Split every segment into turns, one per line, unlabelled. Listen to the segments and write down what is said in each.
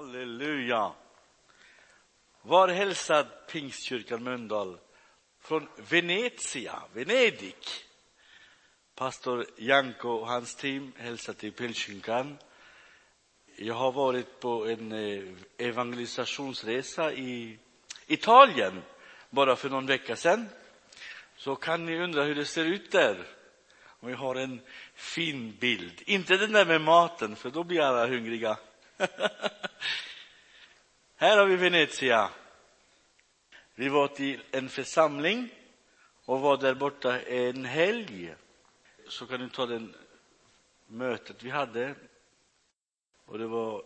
Halleluja. Var hälsad Pingstkyrkan Mölndal från Venezia, Venedig. Pastor Janko och hans team hälsar till Pingstkyrkan. Jag har varit på en eh, evangelisationsresa i Italien bara för någon vecka sedan. Så kan ni undra hur det ser ut där. Om vi har en fin bild. Inte den där med maten, för då blir alla hungriga. Här har vi Venezia. Vi var till en församling och var där borta en helg. Så kan du ta den mötet vi hade. Och det var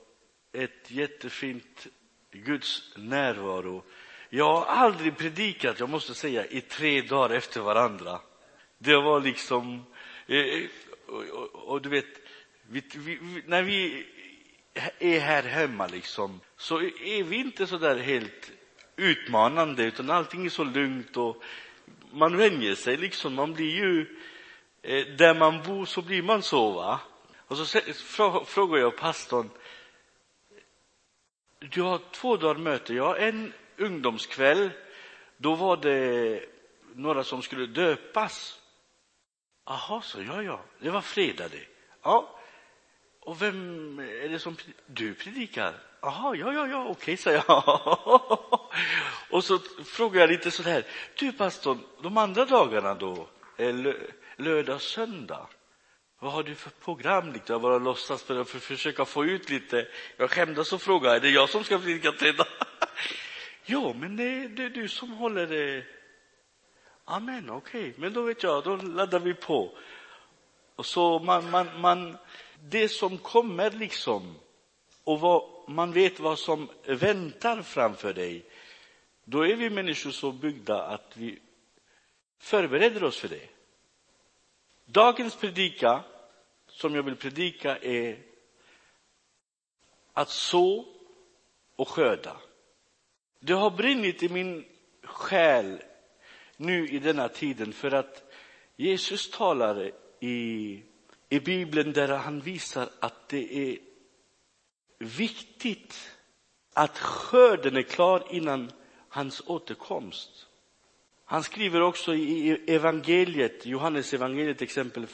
ett jättefint Guds närvaro. Jag har aldrig predikat, jag måste säga, i tre dagar efter varandra. Det var liksom, eh, eh, och, och, och du vet, vi, vi, när vi är här hemma liksom, så är vi inte så där helt utmanande, utan allting är så lugnt och man vänjer sig liksom. Man blir ju, eh, där man bor så blir man så va. Och så frågar jag pastorn, du har två dagar möte, ja en ungdomskväll, då var det några som skulle döpas. Jaha, så ja, ja, det var fredag det. Ja, och vem är det som du predikar? Jaha, ja, ja, ja, okej, sa jag. och så frågar jag lite så här, du pastor, de andra dagarna då, lördag, och söndag, vad har du för program? Jag bara låtsas för att försöka få ut lite. Jag skämdes och frågade, är det jag som ska predika tre ja, jo, men det, det är du som håller det. Amen, okej, okay. men då vet jag, då laddar vi på. Och så man, man, man det som kommer liksom och vad, man vet vad som väntar framför dig, då är vi människor så byggda att vi förbereder oss för det. Dagens predika, som jag vill predika, är att så och skörda. Det har brinnit i min själ nu i denna tiden för att Jesus talar i i Bibeln där han visar att det är viktigt att skörden är klar innan hans återkomst. Han skriver också i evangeliet, Johannes evangeliet exempel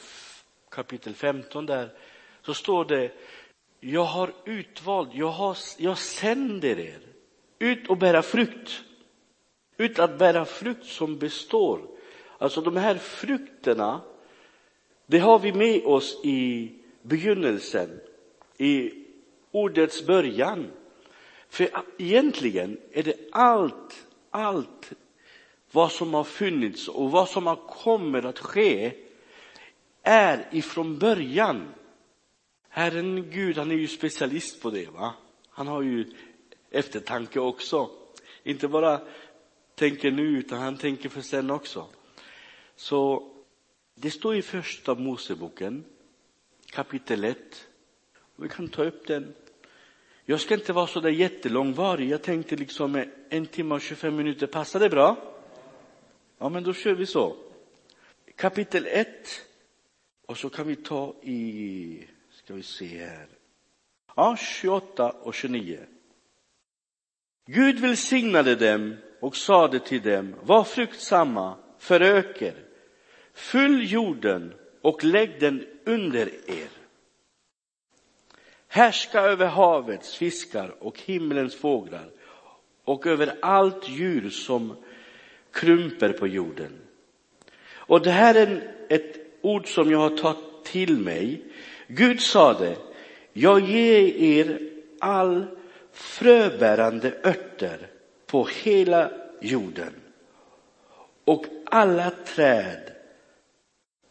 kapitel 15 där, så står det jag har utvalt, jag, har, jag sänder er ut och bära frukt. Ut att bära frukt som består. Alltså de här frukterna det har vi med oss i begynnelsen, i ordets början. För egentligen är det allt, allt vad som har funnits och vad som har kommer att ske är ifrån början. Herren Gud, han är ju specialist på det. va? Han har ju eftertanke också. Inte bara tänker nu, utan han tänker för sen också. Så det står i första Moseboken, kapitel 1. Vi kan ta upp den. Jag ska inte vara så där jättelångvarig. Jag tänkte liksom en timme och 25 minuter, passar det bra? Ja, men då kör vi så. Kapitel 1. Och så kan vi ta i, ska vi se här. Ja, 28 och 29. Gud välsignade dem och sade till dem, var fruktsamma, föröker, Fyll jorden och lägg den under er. Härska över havets fiskar och himlens fåglar och över allt djur som krymper på jorden. Och det här är ett ord som jag har tagit till mig. Gud sade, jag ger er all fröbärande örter på hela jorden och alla träd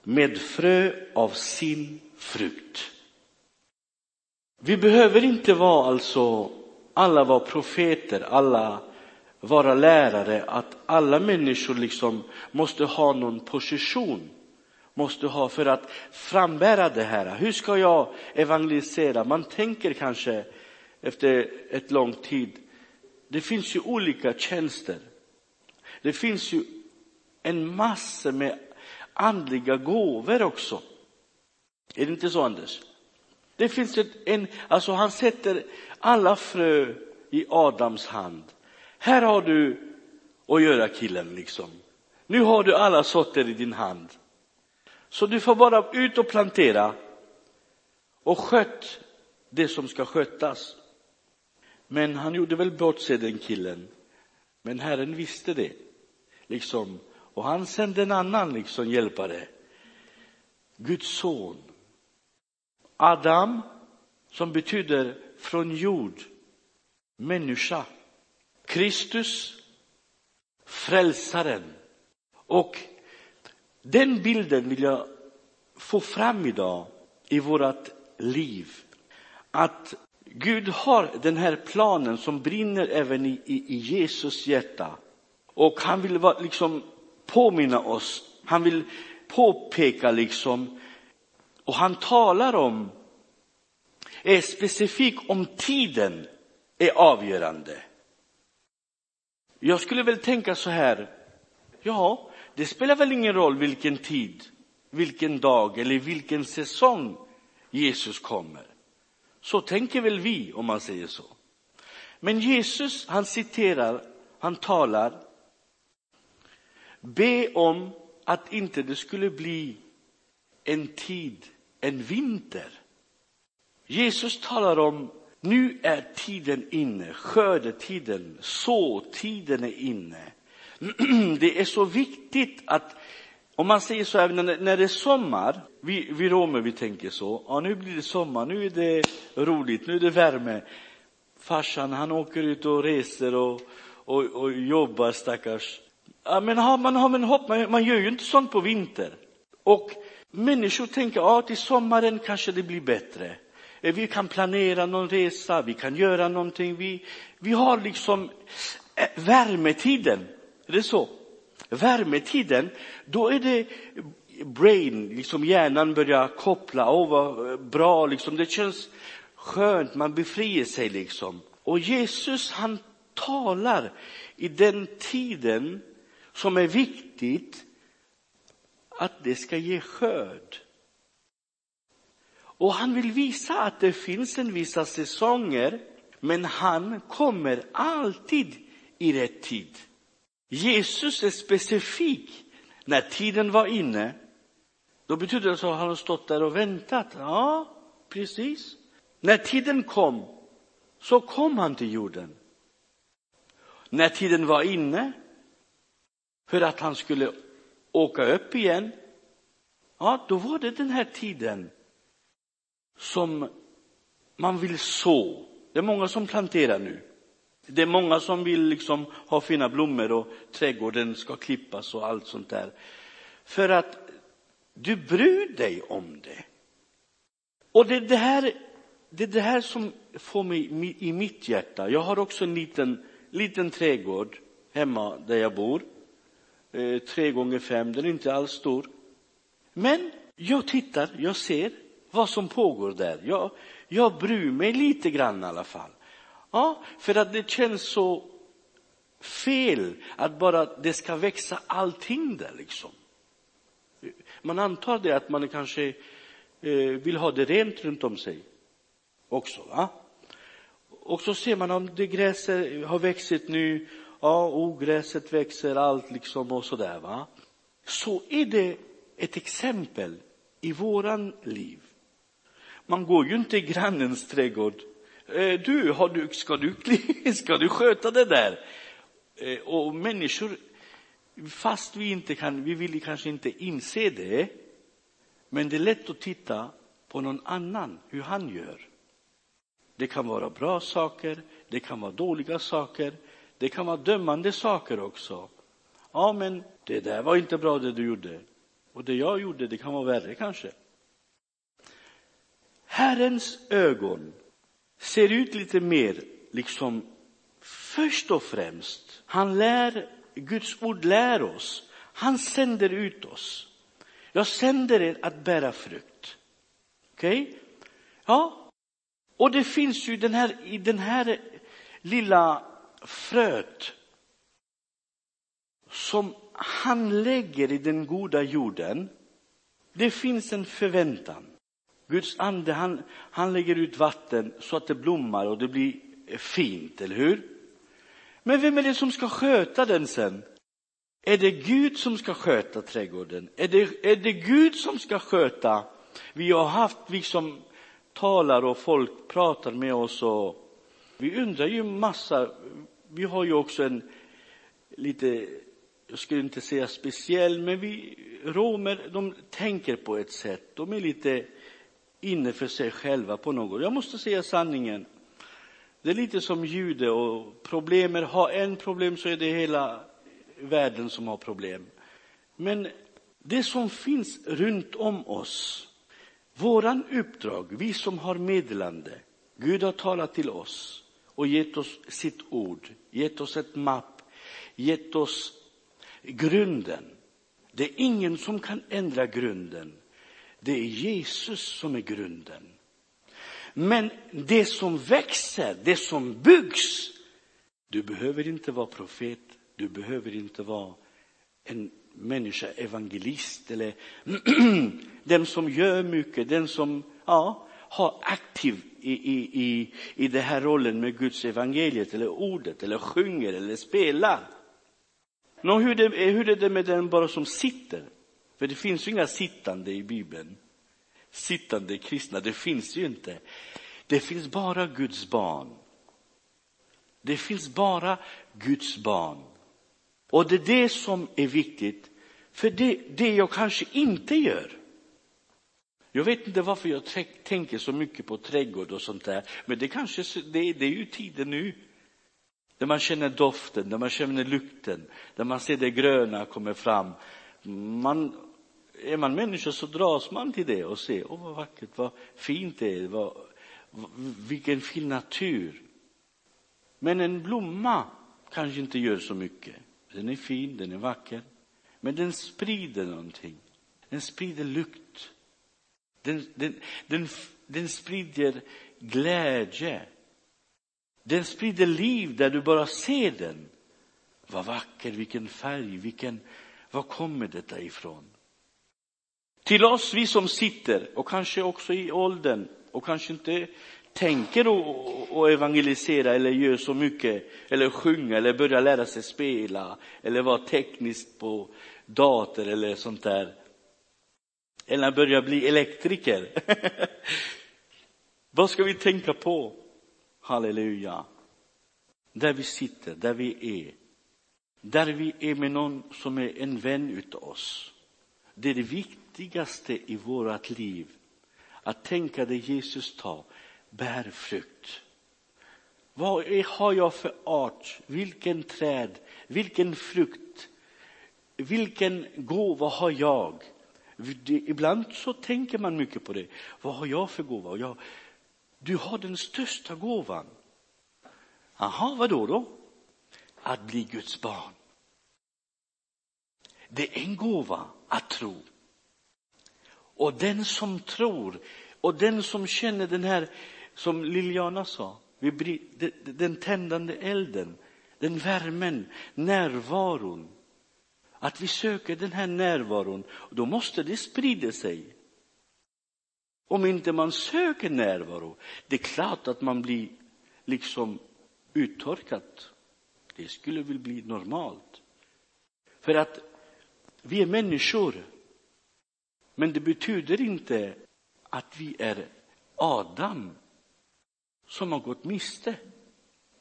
med frö av sin frukt. Vi behöver inte vara alltså, alla var profeter, alla vara lärare, att alla människor liksom måste ha någon position, måste ha för att frambära det här. Hur ska jag evangelisera? Man tänker kanske efter ett lång tid, det finns ju olika tjänster. Det finns ju en massa med andliga gåvor också. Är det inte så, Anders? Det finns ett, en, alltså han sätter alla frö i Adams hand. Här har du att göra killen liksom. Nu har du alla sorter i din hand. Så du får bara ut och plantera och skött det som ska skötas. Men han gjorde väl bort sig den killen. Men Herren visste det. Liksom. Och han sände en annan liksom hjälpare. Guds son. Adam, som betyder från jord, människa. Kristus, frälsaren. Och den bilden vill jag få fram idag i vårt liv. Att Gud har den här planen som brinner även i, i, i Jesus hjärta. Och han vill vara liksom påminna oss, han vill påpeka liksom, och han talar om, är specifikt om tiden är avgörande. Jag skulle väl tänka så här, ja, det spelar väl ingen roll vilken tid, vilken dag eller vilken säsong Jesus kommer. Så tänker väl vi, om man säger så. Men Jesus, han citerar, han talar. Be om att inte det skulle bli en tid, en vinter. Jesus talar om nu är tiden inne, skördetiden, såtiden är inne. Det är så viktigt att, om man säger så här, när det är sommar, vi, vi romer vi tänker så, ja nu blir det sommar, nu är det roligt, nu är det värme. Farsan han åker ut och reser och, och, och jobbar stackars. Ja, men har man har man hopp, man, man gör ju inte sånt på vinter. Och människor tänker, ja till sommaren kanske det blir bättre. Eh, vi kan planera någon resa, vi kan göra någonting. Vi, vi har liksom eh, värmetiden, är det så? Värmetiden, då är det brain, liksom hjärnan börjar koppla, åh vad eh, bra, liksom. det känns skönt, man befriar sig liksom. Och Jesus han talar i den tiden som är viktigt att det ska ge skörd. Och han vill visa att det finns en vissa säsonger, men han kommer alltid i rätt tid. Jesus är specifik. När tiden var inne, då betyder det att han har stått där och väntat. Ja, precis. När tiden kom, så kom han till jorden. När tiden var inne, för att han skulle åka upp igen, ja, då var det den här tiden som man vill så. Det är många som planterar nu. Det är många som vill liksom ha fina blommor och trädgården ska klippas och allt sånt där. För att du bryr dig om det. Och det är det här, det är det här som får mig i mitt hjärta. Jag har också en liten, liten trädgård hemma där jag bor. Eh, tre gånger fem, den är inte alls stor. Men jag tittar, jag ser vad som pågår där. Jag, jag bryr mig lite grann i alla fall. Ja, för att det känns så fel att bara det ska växa allting där liksom. Man antar det att man kanske eh, vill ha det rent runt om sig också. Va? Och så ser man om det gräset har växt nu, ja, ogräset växer, allt liksom och sådär. Va? Så är det ett exempel i våran liv. Man går ju inte i grannens trädgård. Eh, du, har du, ska, du, ska du sköta det där? Eh, och människor, fast vi inte kan, vi vill kanske inte inse det, men det är lätt att titta på någon annan, hur han gör. Det kan vara bra saker, det kan vara dåliga saker, det kan vara dömande saker också. Ja, men det där var inte bra det du gjorde. Och det jag gjorde, det kan vara värre kanske. Herrens ögon ser ut lite mer liksom först och främst, han lär, Guds ord lär oss, han sänder ut oss. Jag sänder er att bära frukt. Okej? Okay? Ja. Och det finns ju den här, i den här lilla fröet som han lägger i den goda jorden. Det finns en förväntan. Guds ande, han, han lägger ut vatten så att det blommar och det blir fint, eller hur? Men vem är det som ska sköta den sen? Är det Gud som ska sköta trädgården? Är det, är det Gud som ska sköta? Vi har haft, vi som talar och folk pratar med oss och vi undrar ju massa. Vi har ju också en lite, jag skulle inte säga speciell, men vi romer, de tänker på ett sätt. De är lite inne för sig själva på något. Jag måste säga sanningen. Det är lite som jude och problemer, har en problem så är det hela världen som har problem. Men det som finns runt om oss, våran uppdrag, vi som har meddelande, Gud har talat till oss och gett oss sitt ord, gett oss ett mapp, gett oss grunden. Det är ingen som kan ändra grunden. Det är Jesus som är grunden. Men det som växer, det som byggs, du behöver inte vara profet, du behöver inte vara en människa, evangelist eller den som gör mycket, den som ja, ha aktiv i, i, i, i den här rollen med Guds evangeliet eller ordet eller sjunger eller spelar. Nå, hur, det, hur är det med den bara som sitter? För det finns ju inga sittande i Bibeln. Sittande kristna, det finns ju inte. Det finns bara Guds barn. Det finns bara Guds barn. Och det är det som är viktigt. För det, det jag kanske inte gör. Jag vet inte varför jag tänker så mycket på trädgård och sånt där. Men det kanske, det, det är ju tiden nu. Där man känner doften, där man känner lukten, där man ser det gröna komma fram. Man, är man människa så dras man till det och ser, åh vad vackert, vad fint det är, vad, vilken fin natur. Men en blomma kanske inte gör så mycket. Den är fin, den är vacker. Men den sprider någonting. Den sprider lukt. Den, den, den, den sprider glädje. Den sprider liv där du bara ser den. Vad vacker, vilken färg, vilken, var kommer detta ifrån? Till oss, vi som sitter och kanske också i åldern och kanske inte tänker och evangelisera eller gör så mycket eller sjunga eller börja lära sig spela eller vara tekniskt på dator eller sånt där. Eller börjar bli elektriker. Vad ska vi tänka på? Halleluja. Där vi sitter, där vi är. Där vi är med någon som är en vän utav oss. Det är det viktigaste i vårt liv. Att tänka det Jesus tar, bär frukt. Vad är, har jag för art? Vilken träd? Vilken frukt? Vilken gåva har jag? Ibland så tänker man mycket på det. Vad har jag för gåva? Jag, du har den största gåvan. Jaha, vad då då? Att bli Guds barn. Det är en gåva att tro. Och den som tror och den som känner den här, som Liliana sa, den tändande elden, den värmen, närvaron. Att vi söker den här närvaron, då måste det sprida sig. Om inte man söker närvaro, det är klart att man blir liksom uttorkad. Det skulle väl bli normalt. För att vi är människor. Men det betyder inte att vi är Adam som har gått miste,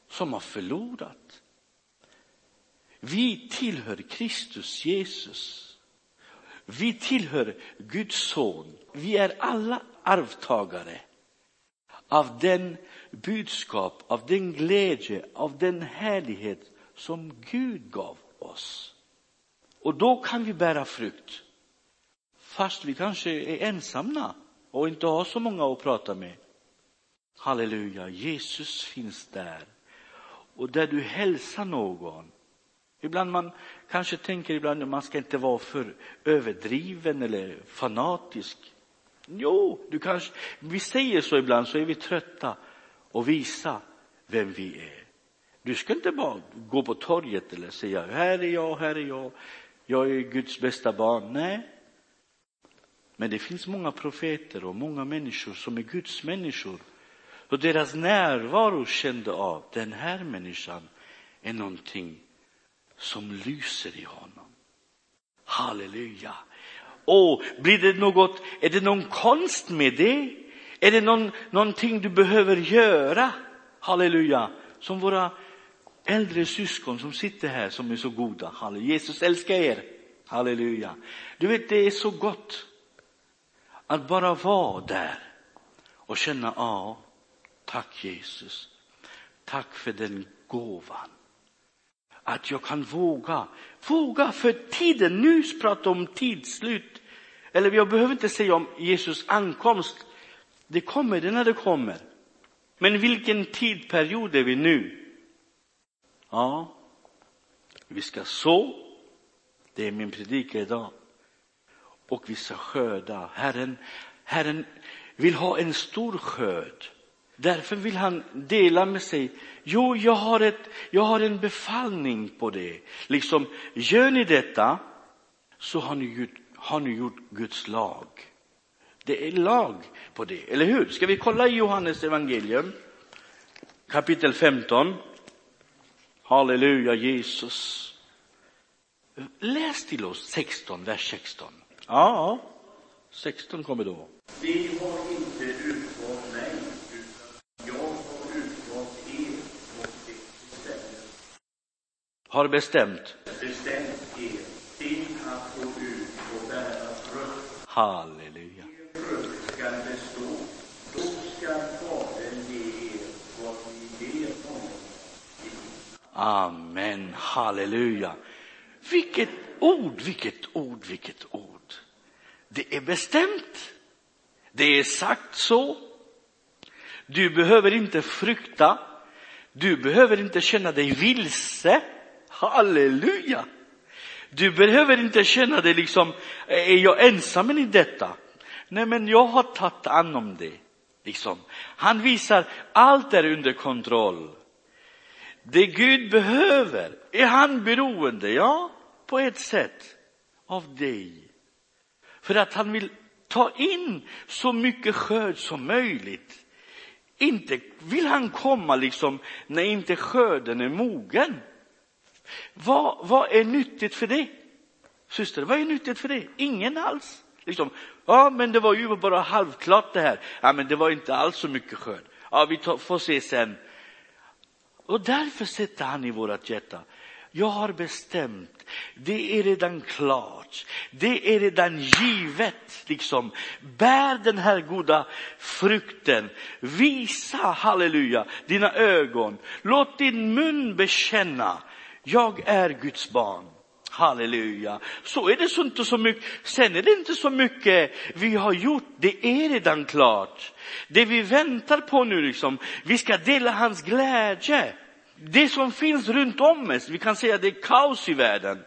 som har förlorat. Vi tillhör Kristus Jesus. Vi tillhör Guds son. Vi är alla arvtagare av den budskap, av den glädje, av den härlighet som Gud gav oss. Och då kan vi bära frukt. Fast vi kanske är ensamma och inte har så många att prata med. Halleluja, Jesus finns där. Och där du hälsar någon. Ibland man kanske tänker ibland att man ska inte vara för överdriven eller fanatisk. Jo, du kanske, vi säger så ibland så är vi trötta och visa vem vi är. Du ska inte bara gå på torget eller säga här är jag, här är jag, jag är Guds bästa barn. Nej. Men det finns många profeter och många människor som är Guds människor. Och deras närvaro kände av, den här människan är någonting som lyser i honom. Halleluja. Och blir det något, är det någon konst med det? Är det någon, någonting du behöver göra? Halleluja. Som våra äldre syskon som sitter här som är så goda. Halleluja. Jesus älskar er. Halleluja. Du vet, det är så gott att bara vara där och känna, ja, tack Jesus. Tack för den gåvan. Att jag kan våga, våga för tiden, nu pratar om tidsslut. Eller jag behöver inte säga om Jesus ankomst. Det kommer det när det kommer. Men vilken tidperiod är vi nu? Ja, vi ska så. Det är min predikan idag. Och vi ska skörda. Herren, Herren vill ha en stor skörd. Därför vill han dela med sig. Jo, jag har, ett, jag har en befallning på det. Liksom, gör ni detta så har ni, gjort, har ni gjort Guds lag. Det är lag på det, eller hur? Ska vi kolla i Johannes evangelium kapitel 15. Halleluja, Jesus. Läs till oss 16, vers 16. Ja, 16 kommer då.
Vi har inte utvalt mig, utan jag har utvalt er och bestämt,
Har bestämt.
bestämt er till att gå ut och bära frukt.
Halleluja.
Er frukt skall bestå. Då skall Fadern ge er vad ni ber honom.
Amen, halleluja. Vilket ord, vilket ord, vilket ord. Det är bestämt. Det är sagt så. Du behöver inte frukta. Du behöver inte känna dig vilse. Halleluja. Du behöver inte känna dig liksom, är jag ensam i detta? Nej, men jag har tagit hand om det. Liksom. Han visar, allt är under kontroll. Det Gud behöver, är han beroende? Ja, på ett sätt av dig. För att han vill ta in så mycket skörd som möjligt. Inte vill han komma liksom när inte skörden är mogen. Vad, vad är nyttigt för det? Syster, vad är nyttigt för det? Ingen alls. Liksom, ja, men det var ju bara halvklart det här. Ja, men det var inte alls så mycket skörd. Ja, vi tar, får se sen. Och därför sätter han i vårt hjärta, jag har bestämt, det är redan klart, det är redan givet. Liksom. Bär den här goda frukten, visa, halleluja, dina ögon. Låt din mun bekänna, jag är Guds barn. Halleluja. Så är det så inte så mycket. Sen är det inte så mycket vi har gjort. Det är redan klart. Det vi väntar på nu, liksom, vi ska dela hans glädje. Det som finns runt om oss, vi kan säga det är kaos i världen.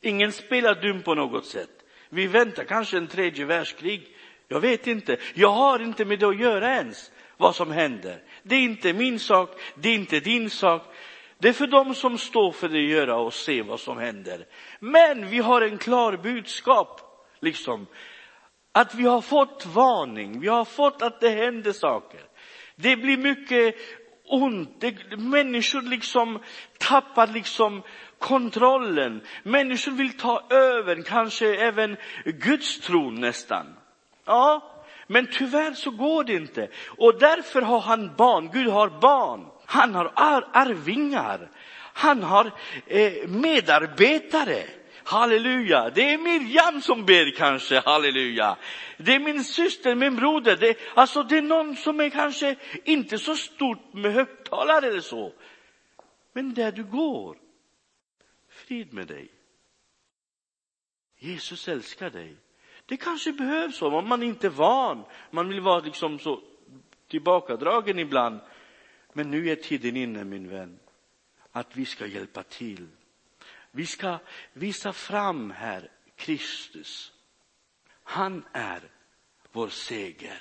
Ingen spelar dum på något sätt. Vi väntar kanske en tredje världskrig. Jag vet inte. Jag har inte med det att göra ens, vad som händer. Det är inte min sak, det är inte din sak. Det är för dem som står för det att göra och se vad som händer. Men vi har en klar budskap, liksom. Att vi har fått varning, vi har fått att det händer saker. Det blir mycket ont, det, människor liksom tappar liksom kontrollen. Människor vill ta över, kanske även Guds tron nästan. Ja, men tyvärr så går det inte. Och därför har han barn, Gud har barn. Han har arvingar. Han har eh, medarbetare. Halleluja. Det är Miriam som ber kanske, halleluja. Det är min syster, min broder. Det, alltså det är någon som är kanske inte så stort med högtalare eller så. Men där du går, frid med dig. Jesus älskar dig. Det kanske behövs om man inte är van. Man vill vara liksom så tillbakadragen ibland. Men nu är tiden inne, min vän, att vi ska hjälpa till. Vi ska visa fram här Kristus. Han är vår seger.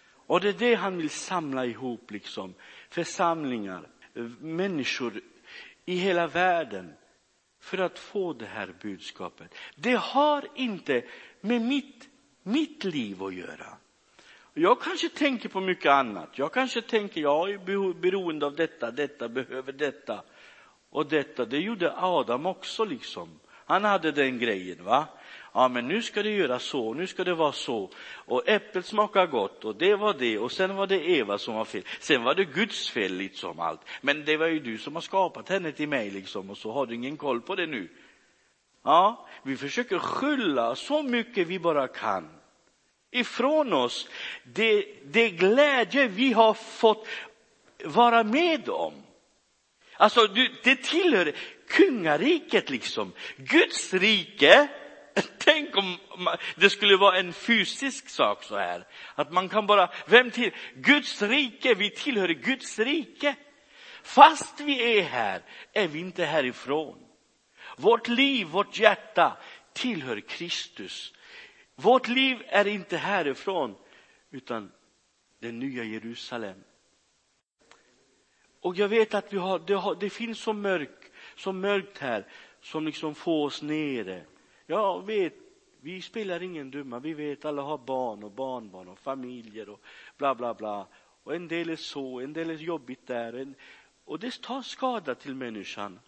Och det är det han vill samla ihop, liksom. Församlingar, människor i hela världen för att få det här budskapet. Det har inte med mitt mitt liv att göra? Jag kanske tänker på mycket annat. Jag kanske tänker, jag är beroende av detta, detta behöver detta och detta. Det gjorde Adam också liksom. Han hade den grejen va. Ja, men nu ska det göra så, nu ska det vara så. Och äpplet smakar gott och det var det och sen var det Eva som var fel. Sen var det Guds fel liksom allt. Men det var ju du som har skapat henne till mig liksom och så har du ingen koll på det nu. Ja, vi försöker skylla så mycket vi bara kan ifrån oss det, det glädje vi har fått vara med om. Alltså, det tillhör kungariket liksom. Guds rike. Tänk om det skulle vara en fysisk sak så här. Att man kan bara, vem till? Guds rike, vi tillhör Guds rike. Fast vi är här är vi inte härifrån. Vårt liv, vårt hjärta tillhör Kristus. Vårt liv är inte härifrån, utan det nya Jerusalem. Och jag vet att vi har, det, har, det finns så, mörk, så mörkt här som liksom får oss nere. Jag vet, vi spelar ingen dumma. Vi vet alla har barn och barnbarn och familjer och bla bla bla. Och en del är så, en del är jobbigt där. En, och det tar skada till människan.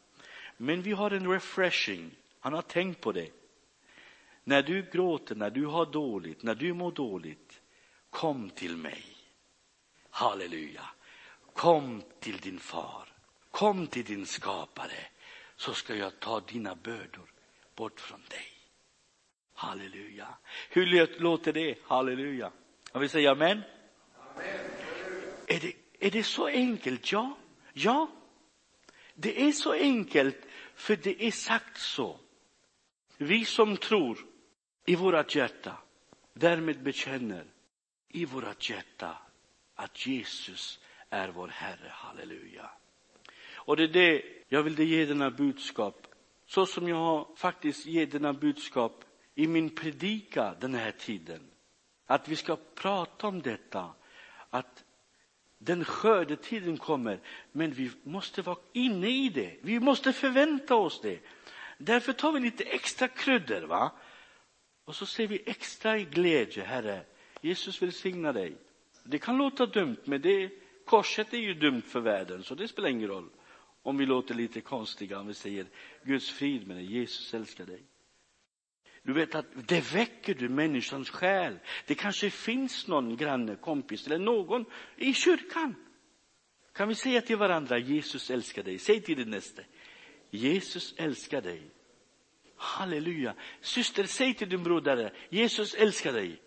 Men vi har en refreshing. Han har tänkt på det. När du gråter, när du har dåligt, när du mår dåligt, kom till mig. Halleluja. Kom till din far. Kom till din skapare, så ska jag ta dina bördor bort från dig. Halleluja. Hur låter det? Halleluja. Om vi säger amen. amen. Är, det, är det så enkelt? Ja. Ja. Det är så enkelt, för det är sagt så. Vi som tror i vårt hjärta, därmed bekänner i vårt hjärta att Jesus är vår Herre. Halleluja. Och det är det jag vill ge denna budskap, så som jag har faktiskt ger denna budskap i min predika den här tiden. Att vi ska prata om detta, att den skördetiden kommer, men vi måste vara inne i det. Vi måste förvänta oss det. Därför tar vi lite extra kryddor, va? Och så ser vi extra i glädje, Herre, Jesus välsigna dig. Det kan låta dumt, men det, korset är ju dumt för världen, så det spelar ingen roll. Om vi låter lite konstiga, om vi säger Guds frid med dig, Jesus älskar dig. Du vet att det väcker du människans själ. Det kanske finns någon granne, kompis eller någon i kyrkan. Kan vi säga till varandra, Jesus älskar dig. Säg till din nästa, Jesus älskar dig. Halleluja. Syster, säg till din broder, Jesus älskar dig.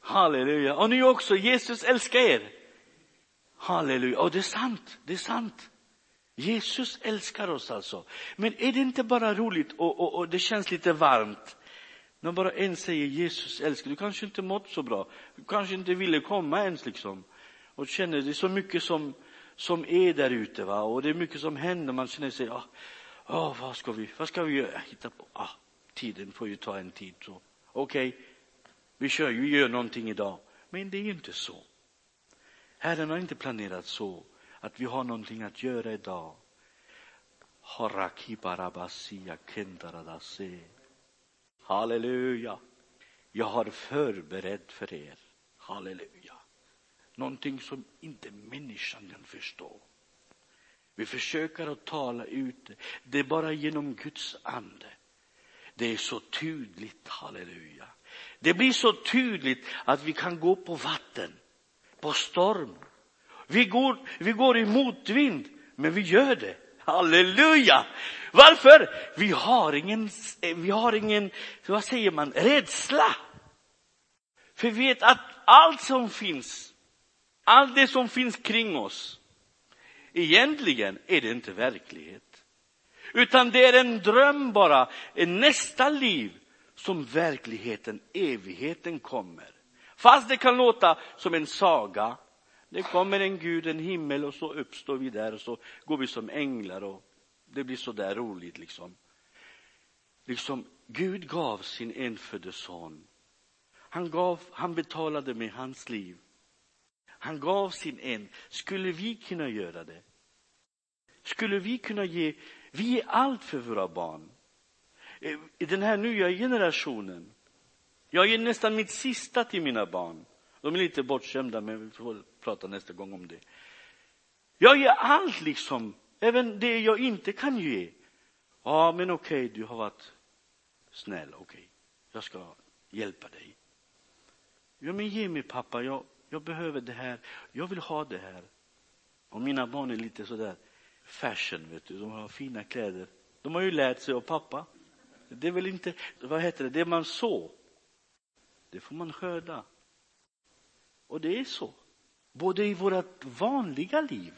Halleluja. Och ni också, Jesus älskar er. Halleluja. Och det är sant, det är sant. Jesus älskar oss alltså. Men är det inte bara roligt och, och, och det känns lite varmt när bara en säger Jesus älskar du kanske inte mått så bra. Du kanske inte ville komma ens liksom. Och känner det är så mycket som, som är där ute va. Och det är mycket som händer. Man känner sig, ah, oh, vad ska vi, vad ska vi göra? hitta på? Ah, tiden får ju ta en tid så. Okej, okay. vi kör ju, gör någonting idag. Men det är ju inte så. Herren har inte planerat så att vi har någonting att göra idag. Halleluja. Jag har förberett för er. Halleluja. Någonting som inte människan kan förstå. Vi försöker att tala ut det. Det är bara genom Guds ande. Det är så tydligt, halleluja. Det blir så tydligt att vi kan gå på vatten, på storm. Vi går, vi går i motvind, men vi gör det. Halleluja! Varför? Vi har ingen, vi har ingen, vad säger man, rädsla. För vi vet att allt som finns, allt det som finns kring oss, egentligen är det inte verklighet. Utan det är en dröm bara, en nästa liv som verkligheten, evigheten kommer. Fast det kan låta som en saga, det kommer en Gud, en himmel och så uppstår vi där och så går vi som änglar och det blir så där roligt liksom. Liksom Gud gav sin enfödde son. Han gav, han betalade med hans liv. Han gav sin en. Skulle vi kunna göra det? Skulle vi kunna ge, vi ger allt för våra barn. I den här nya generationen, Jag ger nästan mitt sista till mina barn. De är lite bortskämda, men vi får prata nästa gång om det. Jag ger allt liksom, även det jag inte kan ge. Ja, men okej, okay, du har varit snäll, okej, okay. jag ska hjälpa dig. Ja, men ge mig pappa, jag, jag behöver det här, jag vill ha det här. Och mina barn är lite sådär fashion, vet du, de har fina kläder. De har ju lärt sig av pappa. Det är väl inte, vad heter det, det man så, det får man skörda. Och det är så. Både i vårt vanliga liv,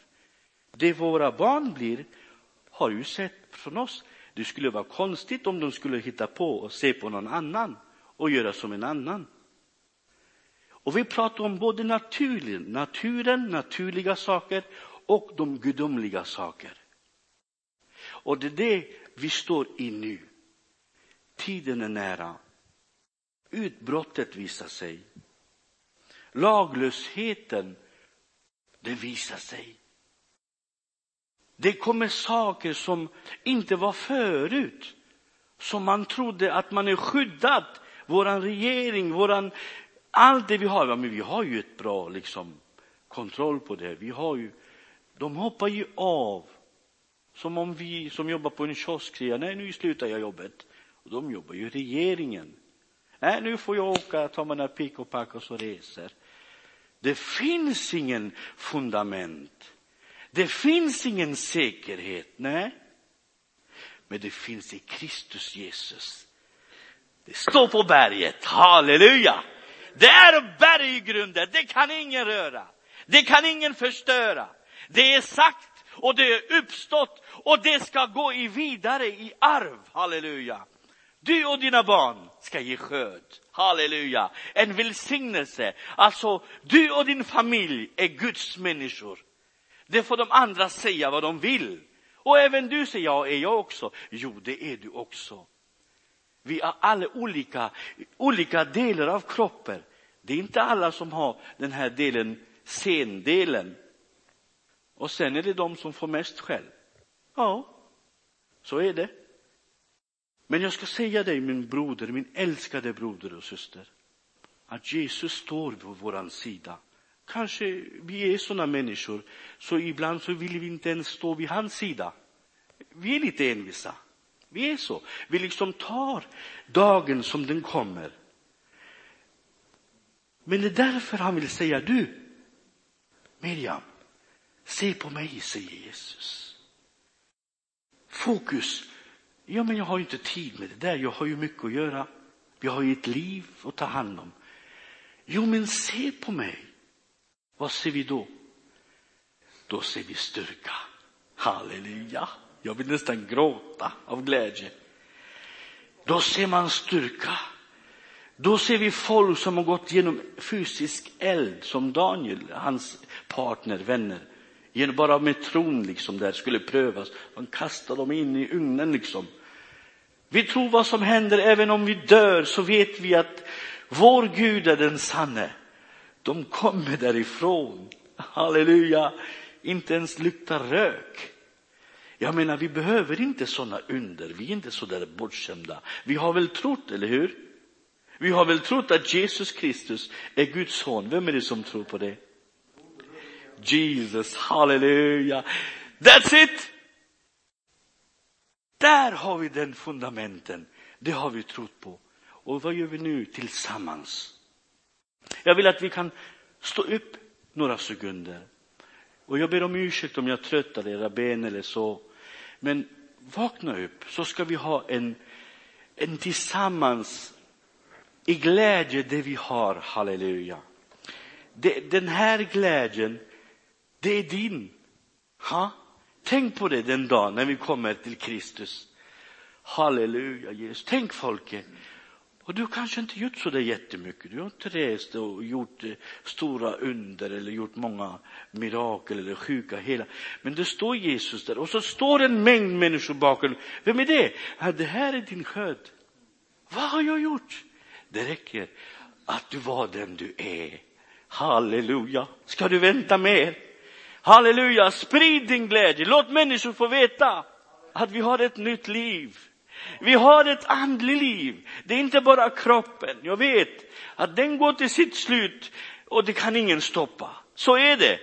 det våra barn blir, har ju sett från oss. Det skulle vara konstigt om de skulle hitta på och se på någon annan och göra som en annan. Och vi pratar om både naturen, naturen, naturliga saker och de gudomliga saker. Och det är det vi står i nu. Tiden är nära. Utbrottet visar sig. Laglösheten, det visar sig. Det kommer saker som inte var förut. Som man trodde att man är skyddad. Våran regering, våran, allt det vi har. Men vi har ju ett bra liksom, kontroll på det. Vi har ju, de hoppar ju av. Som om vi som jobbar på en kiosk säger, nej nu slutar jag jobbet. Och de jobbar ju i regeringen. Nej, nu får jag åka, ta mina pick och pack och så reser. Det finns ingen fundament. Det finns ingen säkerhet, nej. Men det finns i Kristus Jesus. Det står på berget, halleluja. Det är berggrunden, det kan ingen röra. Det kan ingen förstöra. Det är sagt och det är uppstått och det ska gå i vidare i arv, halleluja. Du och dina barn ska ge skörd. Halleluja. En välsignelse. Alltså, du och din familj är Guds människor. Det får de andra säga vad de vill. Och även du säger, ja, är jag också? Jo, det är du också. Vi har alla olika, olika delar av kroppen. Det är inte alla som har den här delen, sendelen. Och sen är det de som får mest själv. Ja, så är det. Men jag ska säga dig, min broder, min älskade broder och syster, att Jesus står på vår sida. Kanske vi är sådana människor, så ibland så vill vi inte ens stå vid hans sida. Vi är lite envisa. Vi är så. Vi liksom tar dagen som den kommer. Men det är därför han vill säga, du, Miriam, se på mig, säger Jesus. Fokus Ja, men jag har ju inte tid med det där. Jag har ju mycket att göra. Vi har ju ett liv att ta hand om. Jo, men se på mig. Vad ser vi då? Då ser vi styrka. Halleluja. Jag vill nästan gråta av glädje. Då ser man styrka. Då ser vi folk som har gått genom fysisk eld, som Daniel, hans partner, vänner genom bara med tron liksom där skulle prövas. Man kastar dem in i ugnen liksom. Vi tror vad som händer även om vi dör så vet vi att vår Gud är den sanne. De kommer därifrån. Halleluja. Inte ens luktar rök. Jag menar, vi behöver inte sådana under. Vi är inte så där bortskämda. Vi har väl trott, eller hur? Vi har väl trott att Jesus Kristus är Guds son. Vem är det som tror på det? Jesus, halleluja. That's it! Där har vi den fundamenten. Det har vi trott på. Och vad gör vi nu tillsammans? Jag vill att vi kan stå upp några sekunder. Och jag ber om ursäkt om jag tröttar era ben eller så. Men vakna upp så ska vi ha en, en tillsammans i glädje det vi har, halleluja. Det, den här glädjen det är din. Ha? Tänk på det den dagen när vi kommer till Kristus. Halleluja Jesus. Tänk folket. Och du kanske inte gjort så där jättemycket. Du har inte rest och gjort eh, stora under eller gjort många mirakel eller sjuka hela. Men det står Jesus där och så står en mängd människor bakom. Vem är det? Ja, det här är din skörd. Vad har jag gjort? Det räcker att du var den du är. Halleluja. Ska du vänta mer? Halleluja, sprid din glädje. Låt människor få veta att vi har ett nytt liv. Vi har ett andligt liv. Det är inte bara kroppen. Jag vet att den går till sitt slut och det kan ingen stoppa. Så är det.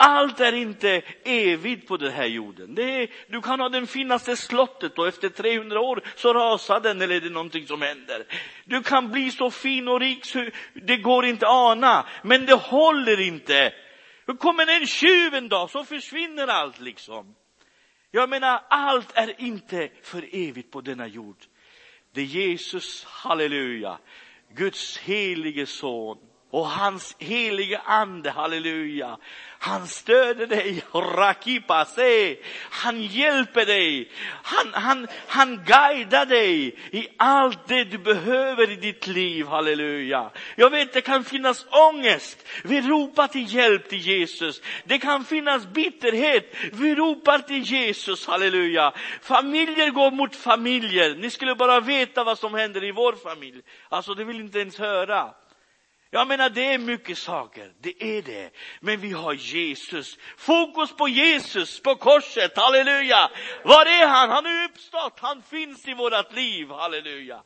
Allt är inte evigt på den här jorden. Det är, du kan ha den finaste slottet och efter 300 år så rasar den eller är det någonting som händer. Du kan bli så fin och rik så det går inte att ana, men det håller inte. Kommer en tjuv en dag så försvinner allt liksom. Jag menar, allt är inte för evigt på denna jord. Det är Jesus, halleluja, Guds helige son och hans helige ande, halleluja. Han stöder dig, rakipase. Han hjälper dig. Han, han, han guidar dig i allt det du behöver i ditt liv, halleluja. Jag vet, det kan finnas ångest. Vi ropar till hjälp till Jesus. Det kan finnas bitterhet. Vi ropar till Jesus, halleluja. Familjer går mot familjer. Ni skulle bara veta vad som händer i vår familj. Alltså, det vill inte ens höra. Jag menar, det är mycket saker, det är det. Men vi har Jesus. Fokus på Jesus, på korset, halleluja. Var är han? Han är uppstått, han finns i vårt liv, halleluja.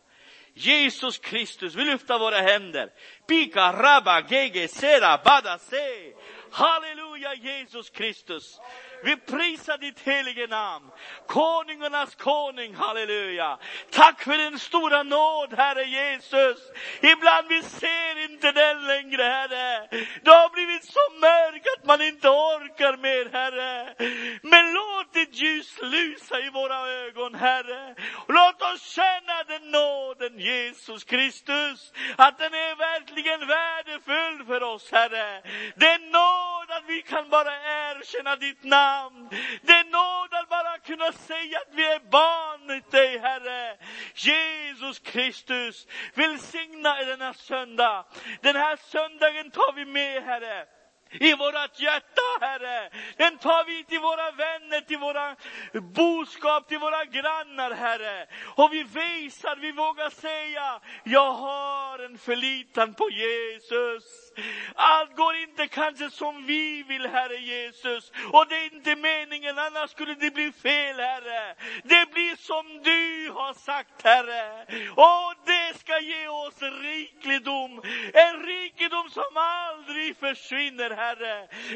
Jesus Kristus, vi lyfter våra händer. Pika, rabba, gege, sera, bada, se. Halleluja Jesus Kristus. Vi prisar ditt helige namn. Konungarnas konung, halleluja. Tack för din stora nåd, Herre Jesus. Ibland vi ser inte den längre, Herre. Det har blivit så mörkt att man inte orkar mer, Herre. Men låt ditt ljus lysa i våra ögon, Herre. Låt oss känna den nåden, Jesus Kristus. Att den är verkligen värdefull för oss, Herre. Den nåd att vi kan bara erkänna ditt namn. Det är nåd att bara kunna säga att vi är barn till dig, Herre. Jesus Kristus, välsigna denna söndag. Den här söndagen tar vi med, Herre i vårat hjärta, Herre. Den tar vi till våra vänner, till våra boskap, till våra grannar, Herre. Och vi visar, vi vågar säga, jag har en förlitan på Jesus. Allt går inte kanske som vi vill, Herre Jesus. Och det är inte meningen, annars skulle det bli fel, Herre. Det blir som du har sagt, Herre. Och det ska ge oss rikedom. En rikedom som aldrig försvinner, Herre.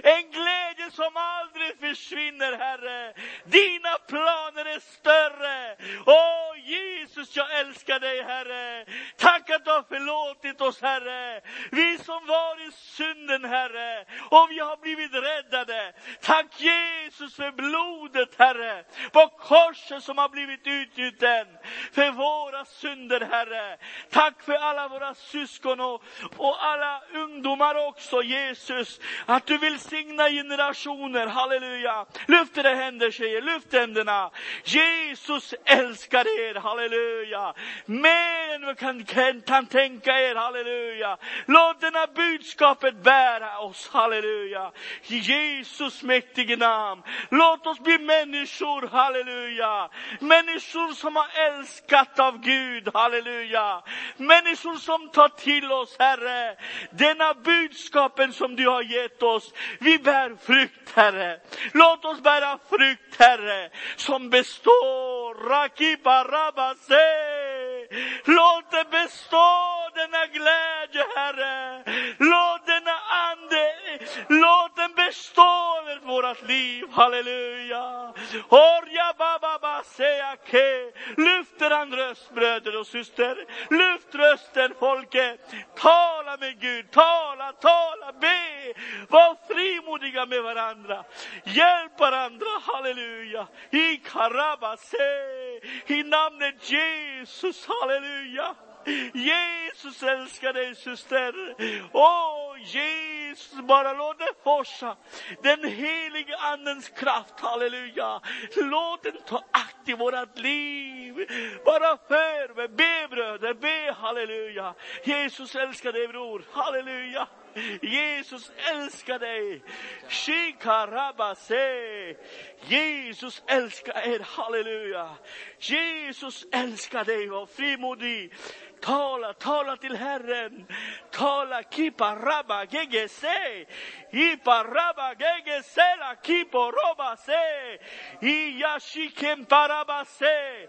En glädje som aldrig försvinner, Herre. Dina planer är större. Åh Jesus, jag älskar dig, Herre. Tack att du har förlåtit oss, Herre. Vi som var i synden, Herre. Och vi har blivit räddade. Tack Jesus för blodet, Herre. På korset som har blivit utgjuten för våra synder, Herre. Tack för alla våra syskon och, och alla ungdomar också, Jesus. Att du vill signa generationer, halleluja. Lyft era händer tjejer, lyft händerna. Jesus älskar er, halleluja. Mer än vad kan, kan, kan tänka er, halleluja. Låt denna budskapet bära oss, halleluja. I Jesus mäktige namn. Låt oss bli människor, halleluja. Människor som har älskat av Gud, halleluja. Människor som tar till oss, Herre, denna budskapen som du har gett oss. Vi bär frukt, Herre. Låt oss bära frukt, Herre, som består. Rakiba rabase. Låt det bestå denna glädje, Herre. Låt denna ande, låt består över vårt liv. Halleluja. Orja baba ke! Lyft han röst, bröder och syster. Lyft rösten, folket. Tala med Gud, tala, tala, be. Var frimodiga med varandra. Hjälp varandra, halleluja. I karabase. I namnet Jesus, halleluja. Jesus älskar dig syster. Åh Jesus, bara låt det forsa. Den helige andens kraft, halleluja. Låt den ta akt i vårat liv. Bara för mig, be bröder, be halleluja. Jesus älskar dig bror, halleluja. Jesus älskar dig. Shikarabase. Jesus älskar er, halleluja. Jesus älskar dig, var frimodig. Tala, tala till Herren. Tala, kipa rabba gegese. Ipa rabba gegese la kipo roba se. I yashikem parabase.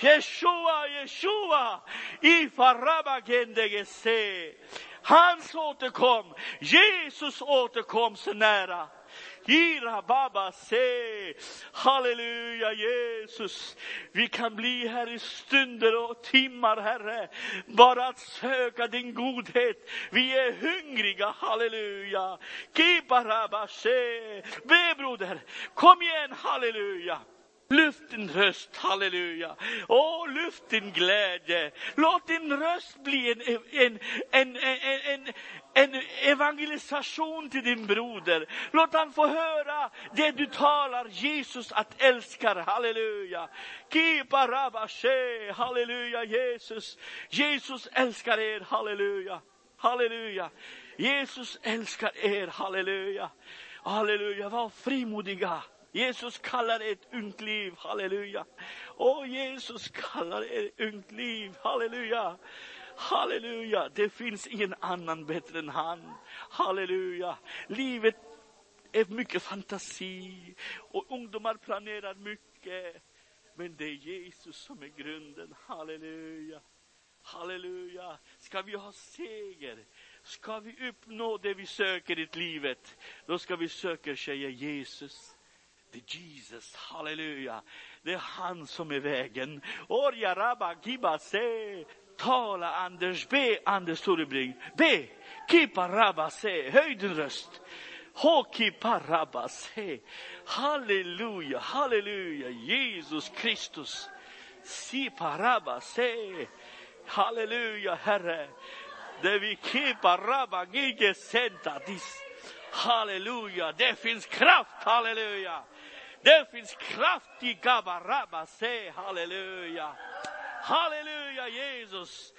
Yeshua, Yeshua. Ifa rabba gendegese. Hans återkom, Jesus återkom så nära. Ira baba se. Halleluja Jesus. Vi kan bli här i stunder och timmar Herre. Bara att söka din godhet. Vi är hungriga, halleluja. Kibaraba se. Be broder, kom igen, halleluja. Lyft din röst, halleluja. Åh, lyft din glädje. Låt din röst bli en, en, en, en, en, en evangelisation till din broder. Låt han få höra det du talar, Jesus att älskar, halleluja. Kipa rabashe, halleluja Jesus. Jesus älskar er, halleluja. Halleluja. Jesus älskar er, halleluja. Halleluja, var frimodiga. Jesus kallar ett ungt liv, halleluja. Åh, Jesus kallar ett ungt liv, halleluja. Halleluja, det finns ingen annan bättre än han. Halleluja. Livet är mycket fantasi och ungdomar planerar mycket. Men det är Jesus som är grunden, halleluja. Halleluja. Ska vi ha seger, ska vi uppnå det vi söker i livet, då ska vi söka säga Jesus. Det är Jesus, halleluja. Det är han som är vägen. Orja rabba giba se. Tala Anders, be Anders Torebring. Be, kipa rabba se. Höj din röst. Hokipa rabba se. Halleluja, halleluja. Jesus Kristus. Sipa rabba se. Halleluja Herre. Det vi kipa rabba gige senta dis. Halleluja, det finns kraft, halleluja. Det finns kraft i Gabarabba, se halleluja. Halleluja Jesus.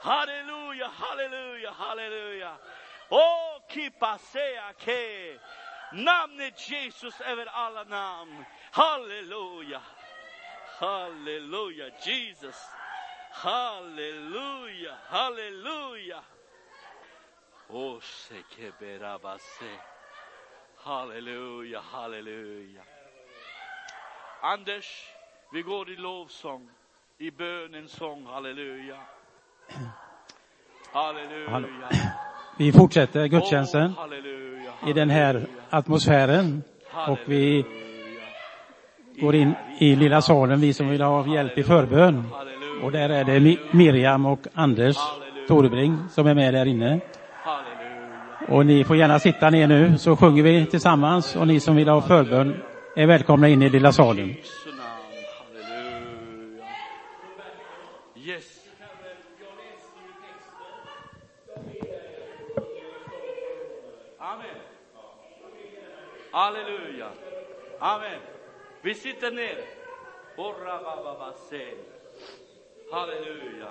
Halleluja, halleluja, halleluja. Åh, kippa sea ke. Namnet Jesus över alla namn. Halleluja. Halleluja, Jesus. Halleluja, halleluja. Åh, se keberabba se. Halleluja, halleluja. Anders, vi går i lovsång, i bönens sång, halleluja. Halleluja.
Vi fortsätter gudstjänsten
Åh, halleluja,
i den här
halleluja,
atmosfären och vi
halleluja.
går in i lilla salen, vi som vill ha hjälp i förbön. Och där är det Mi- Miriam och Anders Torebring som är med där inne.
Halleluja.
Och ni får gärna sitta ner nu så sjunger vi tillsammans och ni som vill ha förbön är välkomna in i lilla salen.
Amen. Halleluja. Amen. Vi sitter ner. Halleluja.